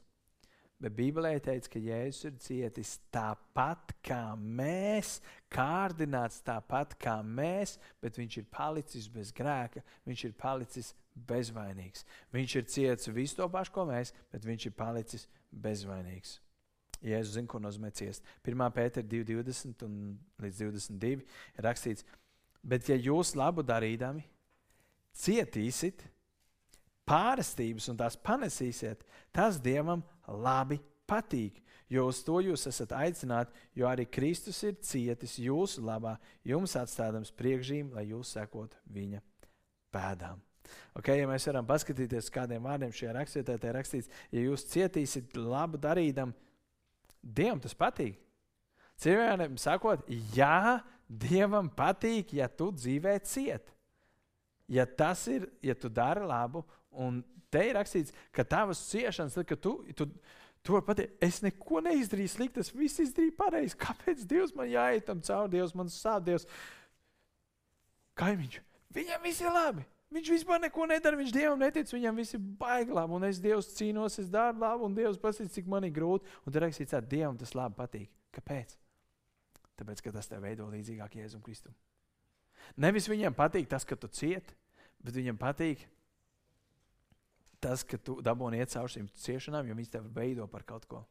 Bet Bībelē teica, ka Jēzus ir cietis tāpat kā mēs, kārdināts tāpat kā mēs, bet viņš ir palicis bez grēka, viņš ir palicis bezvainīgs. Viņš ir cietis visu to pašu, ko mēs, bet viņš ir palicis bezvainīgs. Jēzus zina, ko nozīmē ciest. 1. pētera 2,20 un līdz 22 ir rakstīts, bet ja jūs labu darīdami cietīsit pārestības un tās panesīsiet, tas Dievam labi patīk. Jo uz to jūs esat aicināti, jo arī Kristus ir cietis jūsu labā, jums atstādams priekšzīm, lai jūs sekotu viņa pēdām. Okay, ja mēs varam paskatīties, kādiem vārdiem šajā rakstvietā ir rakstīts, ja jūs cietīsiet labu darīdam, Dievam tas patīk. Cilvēkiem sakot, jā, Dievam patīk, ja tu dzīvē ciet. Ja tas ir, ja tu dari labu, un te ir rakstīts, ka tavas ciešanas, tad, kad tu, tu, tu vari pateikt, es neko neizdarīju slikti, es visu izdarīju pareizi. Kāpēc Dievs man jāiet tam cauri, Dievs man sāp, Dievs? Kaimiņš, viņam viss ir labi. Viņš vispār neko nedara, viņš Dievam netic, viņam viss ir baigi labi, un es Dievu cīnos, es daru labu, un Dievs pasaka, cik man ir grūti. Un tur rakstīts, ka Dievam tas labi patīk. Kāpēc? Tāpēc, ka tas tev veido līdzīgāk Jēzum Kristum. Nevis viņam patīk tas, ka tu cieti, bet viņam patīk tas, ka tu dabūni iet cauri šīm ciešanām, jo viņas tev veido par kaut ko.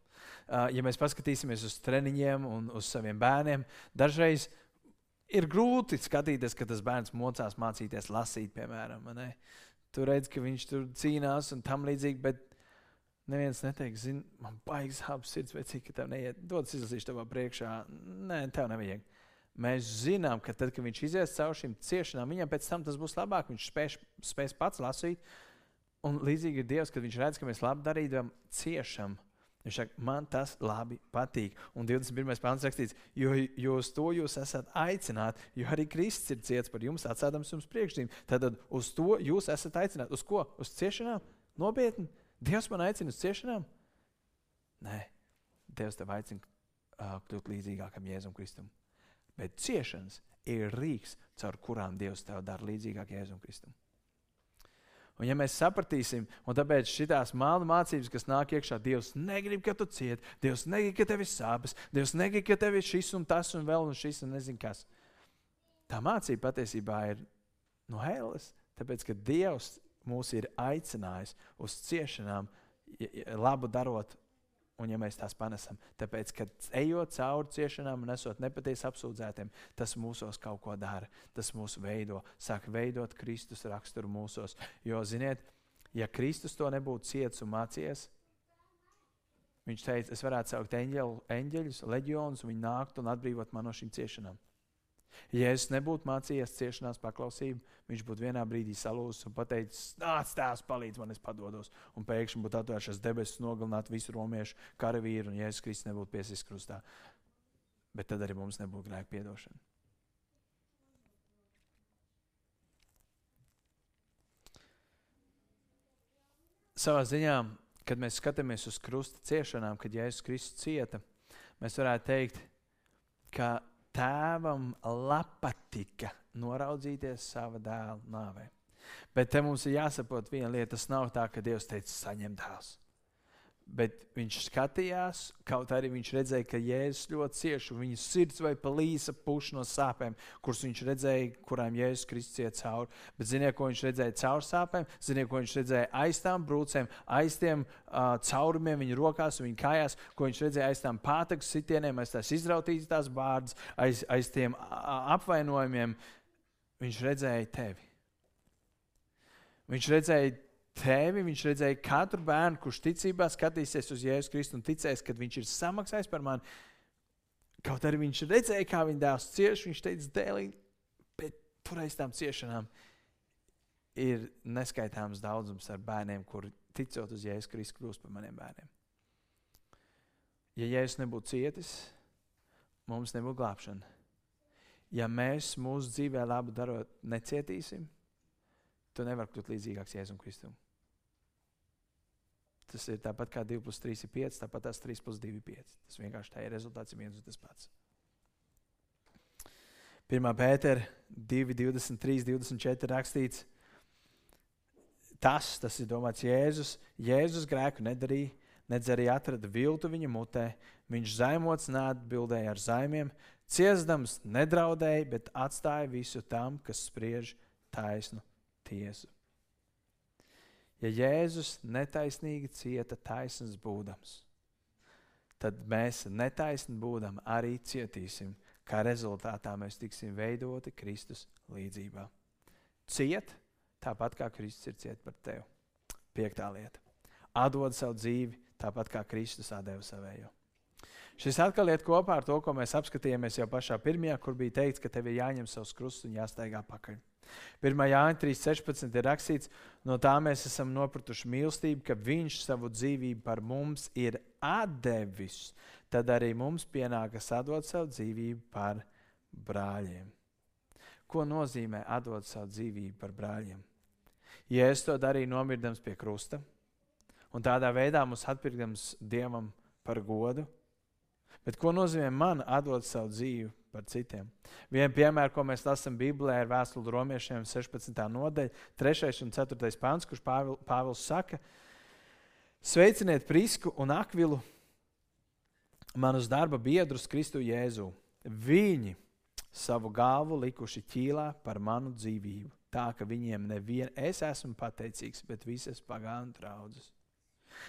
Uh, ja mēs paskatīsimies uz treniņiem un uz saviem bērniem, dažreiz ir grūti skatīties, ka tas bērns mocās mācīties lasīt, piemēram. Tur redz, ka viņš tur cīnās un tam līdzīgi, bet neviens neteiks, zini, man baigs sāpes sirds, vai cik tev neiet. Dodas izlasīšu tavā priekšā. Nē, tev nevajag. Mēs zinām, ka tad, kad viņš izies cauri šīm ciešanām, viņam pēc tam tas būs labāk. Viņš spēs, spēs pats lasīt. Un līdzīgi ir Dievs, kad viņš redz, ka mēs labi darījām, ciešam. Viņš saka, man tas labi patīk. Un 21. pāns rakstīts, jo, jo uz to jūs esat aicināti, jo arī Kristus ir ciets par jums, atstādams jums priekšzīm. Tad uz to jūs esat aicināti. Uz ko? Uz ciešanām? Nopietni. Dievs man aicina uz ciešanām? Nē, Dievs tev aicina uh, kļūt līdzīgākam Jēzum Kristum. Bet ciešanas ir rīks, caur kurām Dievs tev dara līdzīgāk Jēzum Kristum. Un ja mēs sapratīsim, un tāpēc šīs māla mācības, kas nāk iekšā, Dievs negrib, ka tu cieti, Dievs negrib, ka tev ir sāpes, Dievs negrib, ka tev ir šis un tas un vēl un šis un nezinu kas. Tā mācība patiesībā ir no ēles, tāpēc ka Dievs mūs ir aicinājis uz ciešanām, labu darot un ja mēs tās panesam. Tāpēc, kad ejot cauri ciešanām un esot nepatiesi apsūdzētiem, tas mūsos kaut ko dara. Tas mūs veido, sāk veidot Kristus raksturu mūsos. Jo, ziniet, ja Kristus to nebūtu ciets un mācījies, viņš teica, es varētu saukt eņģeļu, eņģeļus, leģionus, un viņi nāktu un atbrīvot man no šīm ciešanām. Ja es nebūtu mācījies ciešanās paklausību, viņš būtu vienā brīdī salūzis un pateicis, nāc, tēvs, palīdz man, es padodos. Un pēkšņi būtu atvēršas debesis, nogalināt visu romiešu karavīru, un Jēzus Kristus nebūtu piesīs krustā. Bet tad arī mums nebūtu grēka piedošana. Savā ziņā, kad mēs skatāmies uz krusta ciešanām, kad Jēzus Kristus cieta, mēs varētu teikt, ka tēvam patika noraudzīties sava dēla nāvē. Bet te mums ir jāsaprot viena lieta. Tas nav tā, ka Dievs teica, saņem dēls. Bet viņš skatījās, kaut arī viņš redzēja, ka Jēzus ļoti cieši, viņa sirds vai palīsa puš no sāpēm, kuras viņš redzēja, kurām Jēzus Kristus iet cauri. Bet ziniet, ko viņš redzēja caur sāpēm? Ziniet, ko viņš redzēja aiz tām brūcēm, aiz tiem uh, caurumiem viņa rokās un viņa kājās, ko viņš redzēja aiz tām pātagas sitieniem, aiz tās izrautītās bārdas, aiz, aiz tiem uh, apvainojumiem. Viņš redzēja tevi. Viņš redzēja tevi, viņš redzēja katru bērnu, kurš ticībā skatīsies uz Jēzus Kristu un ticēs, ka viņš ir samaksājis par mani. Kaut arī viņš redzēja, kā viņa dēls cieš, viņš teica, dēlī, bet tur aiz tām ciešanām ir neskaitāms daudzums ar bērniem, kuri ticot uz Jēzus Kristu kļūst par maniem bērniem. Ja Jēzus nebūtu cietis, mums nebūtu glābšana. Ja mēs mūsu dzīvē labu darot, necietīsim, tu nevari kļūt līdzīgāks Jēzum Kristum. Tas ir tāpat kā 2 plus 3 ir 5, tāpat tās 3 plus 2 ir 5. Tas vienkārši tā ir rezultāts, viens un tas pats. 1. pētera 2, 23, 24 rakstīts, tas, tas ir domāts Jēzus, Jēzus grēku nedarīja, nedz arī atrada viltu viņa mutē. Viņš zaimots neatbildēja ar zaimiem, ciestams nedraudēja, bet atstāja visu tam, kas spriež taisnu tiesu. Ja Jēzus netaisnīgi cieta taisns būdams, tad mēs netaisni būdam arī cietīsim, kā rezultātā mēs tiksim veidoti Kristus līdzībā. Ciet, tāpat kā Kristus ir ciet par tevi. Piektā lieta - atdod savu dzīvi, tāpat kā Kristus atdeva savējo. Šis atkal iet kopā ar to, ko mēs apskatījāmies jau pašā pirmajā, kur bija teikts, ka tev ir jāņem savs krusts un jāsteigā pakaļ. 1. Jāņa 3.16 ir rakstīts, no tā mēs esam nopratuši mīlestību, ka Viņš savu dzīvību par mums ir devis. Tad arī mums pienākas atdot savu dzīvību par brāļiem. Ko nozīmē atdot savu dzīvību par brāļiem? Ja es to darīju nomirdams pie krusta, un tādā veidā mums atpirkdams Dievam par godu, bet ko nozīmē man atdot savu dzīvi par citiem. Vienu piemēru, ko mēs lasām Bībelē, ir vēstule romiešiem 16. nodaļa, 3. un 4. pāns, kurš Pāvils, Pāvils saka, sveiciniet Prisku un Akvilu, manus darba biedrus Kristu Jēzu. Viņi savu galvu likuši ķīlā par manu dzīvību, tā ka viņiem nevien es esmu pateicīgs, bet visas pagānu draudzes.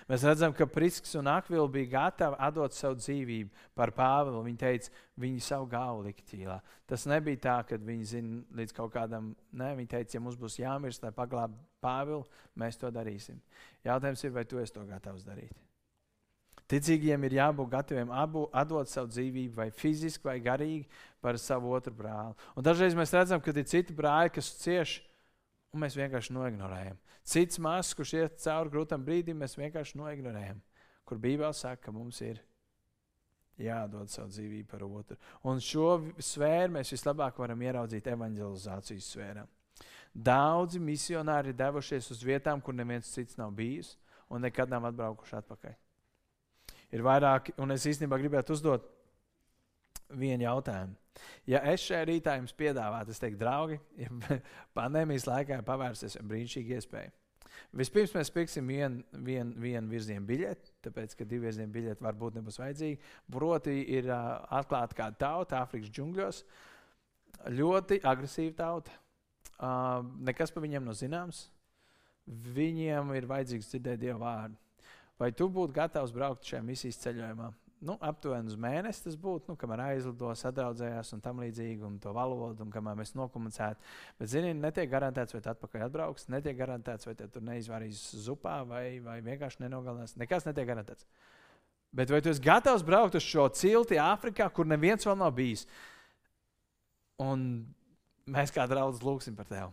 Mēs redzam, ka Prisks un Akvila bija gatavi atdot savu dzīvību par Pāvilu. Viņi teica, viņi savu galvu lika ķīlā. Tas nebija tā, ka viņi zina līdz kaut kādam. Nē, viņi teica, ja mums būs jāmirst, lai paglābtu Pāvilu, mēs to darīsim. Jautājums ir, vai tu esi to gatavs darīt? Ticīgiem ir jābūt gataviem abu, atdot savu dzīvību, vai fiziski, vai garīgi, par savu otru brāli. Un dažreiz mēs redzam, ka ir citi brāļi, kas cieši un mēs vienkārši noignorējam. Cits māsas, kurš iet cauri grūtam brīdim, mēs vienkārši noignorējam. Kur Bībele saka, ka mums ir jādod savu dzīvību par otru. Un šo sfēru mēs vislabāk varam ieraudzīt evanģelizācijas sfērā. Daudzi misionāri ir devušies uz vietām, kur neviens cits nav bijis un nekad nav atbraukuši atpakaļ. Ir vairāki, un es īstenībā gribētu uzdot vienu jautājumu. Ja es šajā rītā jums piedāvātu, es teiktu, draugi, ja pandēmijas laikā pavērsies brīnišķīga iespēja. Vispirms mēs pirksim vienu vien, vien virzienu biļeti, tāpēc, ka divu virzienu biļeti varbūt nebūs vajadzīga. Proti, ir uh, atklāta kāda tauta Āfrikas džungļos. Ļoti agresīva tauta. Uh, nekas par viņiem nav zināms. Viņiem ir vajadzīgs dzirdēt dievu vārdu. Vai tu būtu gatavs braukt šajā misijas ceļojumā? Nu, aptuveni uz mēnesi tas būtu, nu, kamēr aizlido, sadraudzējās un tam līdzīgi, un to valodu, un kamēr mēs nokomunicētu. Bet, zini, netiek garantēts, vai tu atpakaļ atbrauks, netiek garantēts, vai tur neizvarīs zupā, vai, vai vienkārši nenogalinās. Nekas netiek garantēts. Bet vai tu esi gatavs braukt uz šo cilti Āfrikā, kur neviens vēl nav bijis? Un mēs kā draugi lūgsim par tevi.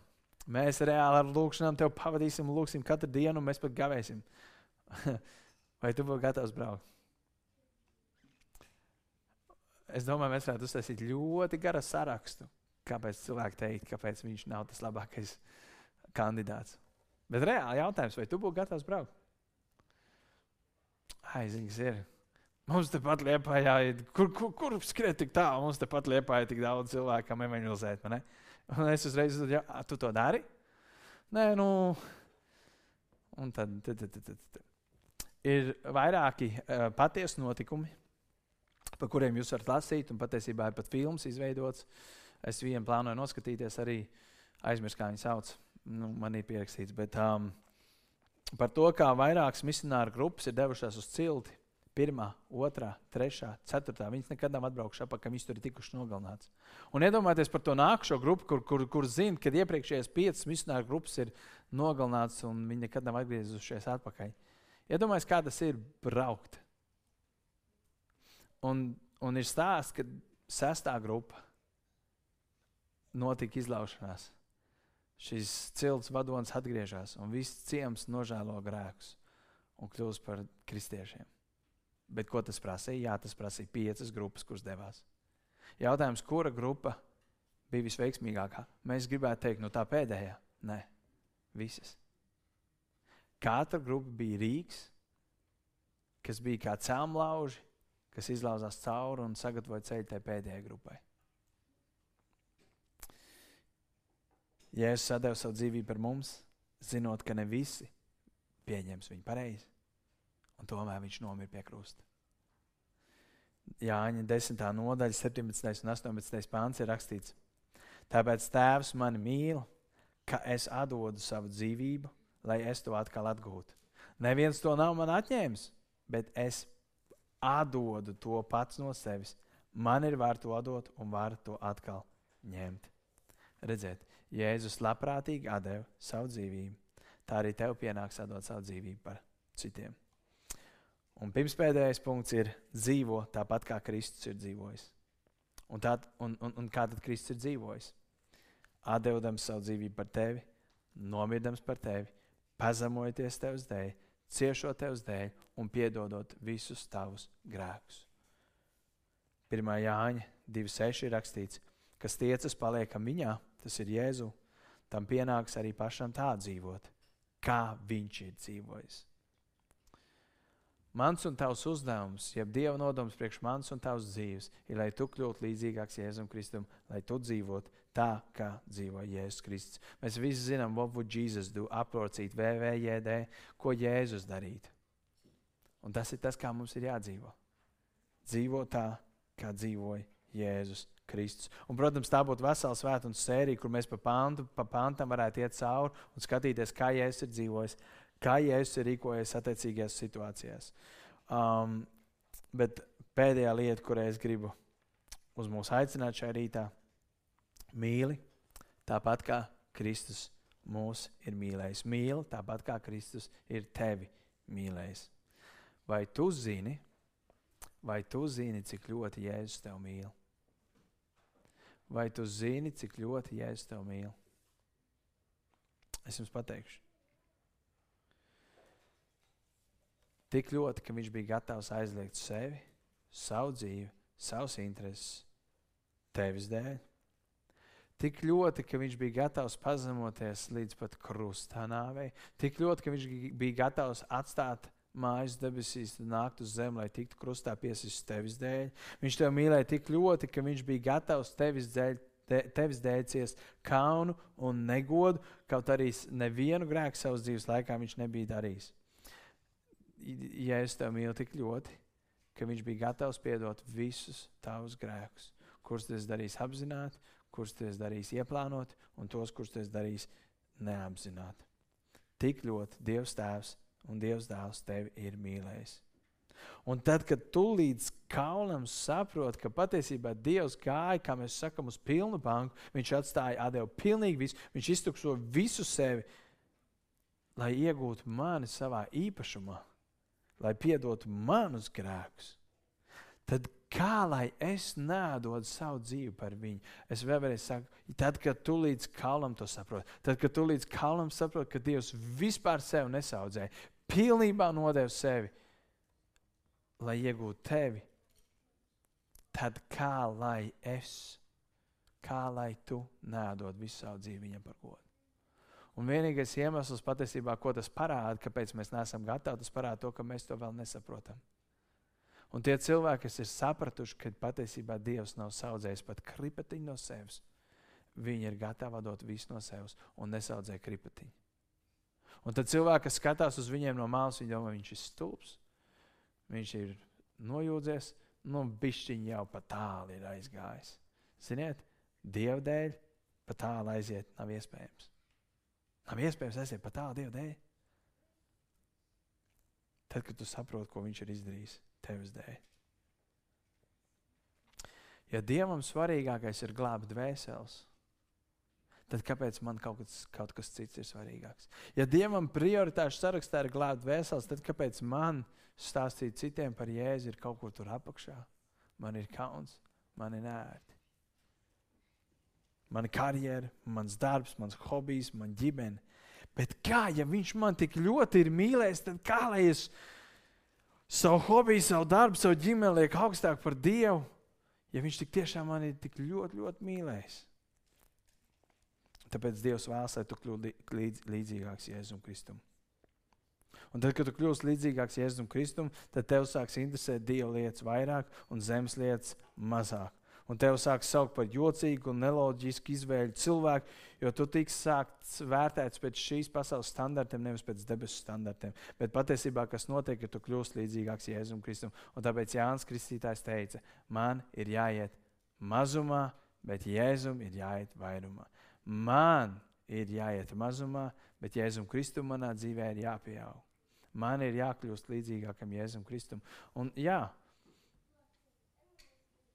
Mēs reāli ar lūgšanām tevi pavadīsim, lūgsim katru dienu, un mēs pat gavēsim. vai tu būsi gatavs braukt? Es domāju, mēs varētu uztaisīt ļoti garu sarakstu, kāpēc cilvēki teikt, kāpēc viņš nav tas labākais kandidāts. Bet reāli jautājums, vai tu būtu gatavs braukt? Aiziņas ir. Mums tepat liepājā, kur, kur, kur skriet tik tālu, mums tepat liepājā tik daudz cilvēku, kam evangelizēt. Un es uzreiz uzdodu, ja tu to dari? Nē, nu. Un tad, tad, tad, tad, tad. ir vairāki uh, patiesi notikumi, par kuriem jūs varat lasīt, un patiesībā ir pat filmas izveidots. Es vienu plānoju noskatīties, arī aizmirst, kā viņi sauc. Nu, man ir pierakstīts. Bet, um, par to, kā vairākas misionāru grupas ir devušās uz cilti. Pirmā, otrā, trešā, ceturtā. Viņas nekad nav atbraukušas atpakaļ, viņas tur ir tikušas nogalināts. Un iedomājieties par to nākamo grupu, kur, kur, kur zina, ka iepriekšējās piecas misionāru grupas ir nogalināts un viņi nekad nav atgriezušies atpakaļ. Iedomājieties, kā tas ir braukt Un, un ir stāsts, ka sestā grupa notika izlaušanās. Šis cilts vadonis atgriežas, un viss ciems nožēlo grēkus un kļūst par kristiešiem. Bet ko tas prasīja? Jā, tas prasīja piecas grupas, kuras devās. Jautājums, kura grupa bija visveiksmīgākā? Mēs gribētu teikt, no tā pēdējā. Nē, visas. Katra grupa bija rīks, kas bija kā cēlonlauži, kas izlauzās cauri un sagatavoja ceļu tai pēdējai grupai. Jēzus sadeva savu dzīvību par mums, zinot, ka ne visi pieņems viņu pareizi. Un tomēr viņš nomira pie krusta. Jāņa 10. nodaļa, 17. un 18. pāns ir rakstīts. Tāpēc Tēvs mani mīl, ka es atdodu savu dzīvību, lai es to atkal atgūtu. Neviens to nav man atņēmis, bet es atdodu to pats no sevis. Man ir var to dot un var to atkal ņemt. Redziet, Jēzus labprātīgi deva savu dzīvību. Tā arī tev pienāks atdot savu dzīvību par citiem. Un pirmspēdējais punkts ir dzīvo tāpat, kā Kristus ir dzīvojis. Un, tā, un, un, un kā tad Kristus ir dzīvojis? Atdevdams savu dzīvību par tevi, nomirdams par tevi, pazemojoties tevs dēļ, ciešot tevs dēļ un piedodot visus tavus grēkus. 1. Jāņa 2.6 ir rakstīts, kas tiecas paliekam viņā, tas ir Jēzu, tam pienāks arī pašam tā dzīvot, kā viņš ir dzīvojis. Mans un tavs uzdevums, jeb Dieva nodoms priekš manas un tavas dzīves, ir, lai tu kļūtu līdzīgāks Jēzum Kristum, lai tu dzīvotu tā, kā dzīvo Jēzus Kristus. Mēs visi zinām, what would Jesus do, aprocīt VVJD, ko Jēzus darītu. Un tas ir tas, kā mums ir jādzīvo. Dzīvo tā, kā dzīvoja Jēzus Kristus. Un, protams, tā būtu vesela svētdienas sērija, kur mēs pa, pantu, pa pantam varētu iet cauri un skatīties, kā Jēzus ir dzīvojis kā Jēzus ir rīkojies attiecīgajās situācijās. Um, bet pēdējā lieta, kurai es gribu uz mūsu aicināt šajā rītā, mīli tāpat kā Kristus mūs ir mīlējis. Mīli tāpat kā Kristus ir tevi mīlējis. Vai tu zini, vai tu zini, cik ļoti Jēzus tev mīl? Vai tu zini, cik ļoti Jēzus tev mīl? Es jums pateikšu. Tik ļoti, ka viņš bija gatavs aizliegt sevi, savu dzīvi, savus intereses tevis dēļ. Tik ļoti, ka viņš bija gatavs pazemoties līdz pat krustā nāvei. Tik ļoti, ka viņš bija gatavs atstāt mājas debesīs, nākt uz zemi, lai tiktu krustā piesprāstīts tevis dēļ. Viņš tev mīlēja tik ļoti, ka viņš bija gatavs tevis dēļ. Te, tevis dēļ ciest kaunu un negodu, kaut arī nevienu grēku savas dzīves laikā viņš nebija darījis ja es tev mīlu tik ļoti, ka viņš bija gatavs piedot visus tavus grēkus, kurus tu darīsi apzināti, kurus tu darīsi ieplānot, un tos, kurus tu darīsi neapzināti. Tik ļoti Dievs Tēvs un Dievs Dēls tevi ir mīlējis. Un tad, kad tu līdz kaulam saproti, ka patiesībā Dievs gāja, kā mēs sakām, uz pilnu banku, Viņš atstāja atdevu pilnīgi visu, Viņš iztukso visu sevi, lai iegūtu mani savā īpašumā lai piedotu manus grēkus, tad kā lai es nedodu savu dzīvi par viņu? Es vēlreiz saku, tad, kad tu līdz kalam to saproti, tad, kad tu līdz kalam saproti, ka Dievs vispār sevi nesaudzēja, pilnībā nodeva sevi, lai iegūtu tevi, tad kā lai es, kā lai tu nedod visu savu dzīvi viņam par godu? Un vienīgais iemesls patiesībā, ko tas parāda, kāpēc mēs neesam gatavi, tas parāda to, ka mēs to vēl nesaprotam. Un tie cilvēki, kas ir sapratuši, ka patiesībā Dievs nav saudzējis pat kripatiņu no sevis, viņi ir gatavi dot visu no sevis un nesaudzē kripatiņu. Un tad cilvēki, kas skatās uz viņiem no malas, viņi domā, viņš ir stulbs, viņš ir nojūdzies, nu, bišķiņi jau pa tālu ir aizgājis. Ziniet, Dieva dēļ pa tālu aiziet nav iespējams. Nav iespējams aiziet pat tālu Dieva dēļ. Tad, kad tu saproti, ko Viņš ir izdarījis tevis dēļ. Ja Dievam svarīgākais ir glābt dvēseles, tad kāpēc man kaut kas, kaut kas cits ir svarīgāks? Ja Dievam prioritāšu sarakstā ir glābt dvēseles, tad kāpēc man stāstīt citiem par Jēzu ir kaut kur tur apakšā? Man ir kauns, man ir nērti mana karjera, mans darbs, mans hobijs, mana ģimene. Bet kā, ja viņš man tik ļoti ir mīlējis, tad kā lai es savu hobiju, savu darbu, savu ģimeni lieku augstāk par Dievu, ja viņš tik tiešām man ir tik ļoti, ļoti mīlējis? Tāpēc Dievs vēlas, lai tu kļūtu līdz, līdzīgāks Jēzum Kristum. Un tad, kad tu kļūsi līdzīgāks Jēzum Kristum, tad tev sāks interesēt Dieva lietas vairāk un zemes lietas mazāk. Un tev sāk saukt par jocīgu un neloģisku izvēļu cilvēku, jo tu tiks sākts vērtēts pēc šīs pasaules standartiem, nevis pēc debesu standartiem. Bet patiesībā, kas notiek, ir, tu kļūsi līdzīgāks Jēzum Kristum. Un tāpēc Jānis Kristītājs teica, man ir jāiet mazumā, bet Jēzum ir jāiet vairumā. Man ir jāiet mazumā, bet Jēzum Kristum manā dzīvē ir jāpieaug. Man ir jākļūst līdzīgākam Jēzum Kristum. Un jā,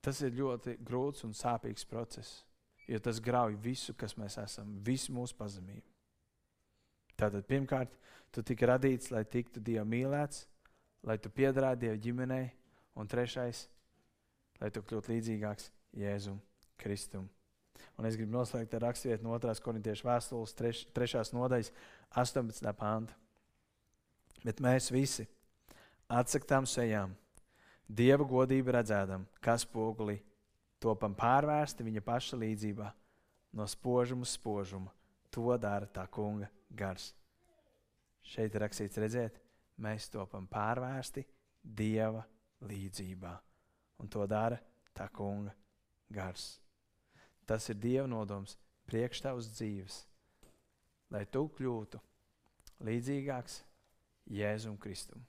tas ir ļoti grūts un sāpīgs process, jo tas grauj visu, kas mēs esam, visu mūsu pazemību. Tātad, pirmkārt, tu tika radīts, lai tiktu Dieva mīlēts, lai tu piederētu Dieva ģimenei, un trešais, lai tu kļūtu līdzīgāks Jēzum Kristum. Un es gribu noslēgt ar raksturvietu no 2. korintiešu vēstules 3. nodaļas 18. pānta. Bet mēs visi atsaktām sejām, Dieva godību redzēdam, kas spoguli topam pārvērsti viņa paša līdzībā, no spožuma uz spožumu. To dara tā kunga gars. Šeit ir rakstīts, redziet, mēs topam pārvērsti Dieva līdzībā, un to dara tā kunga gars. Tas ir Dieva nodoms priekš tavas dzīves, lai tu kļūtu līdzīgāks Jēzum Kristum.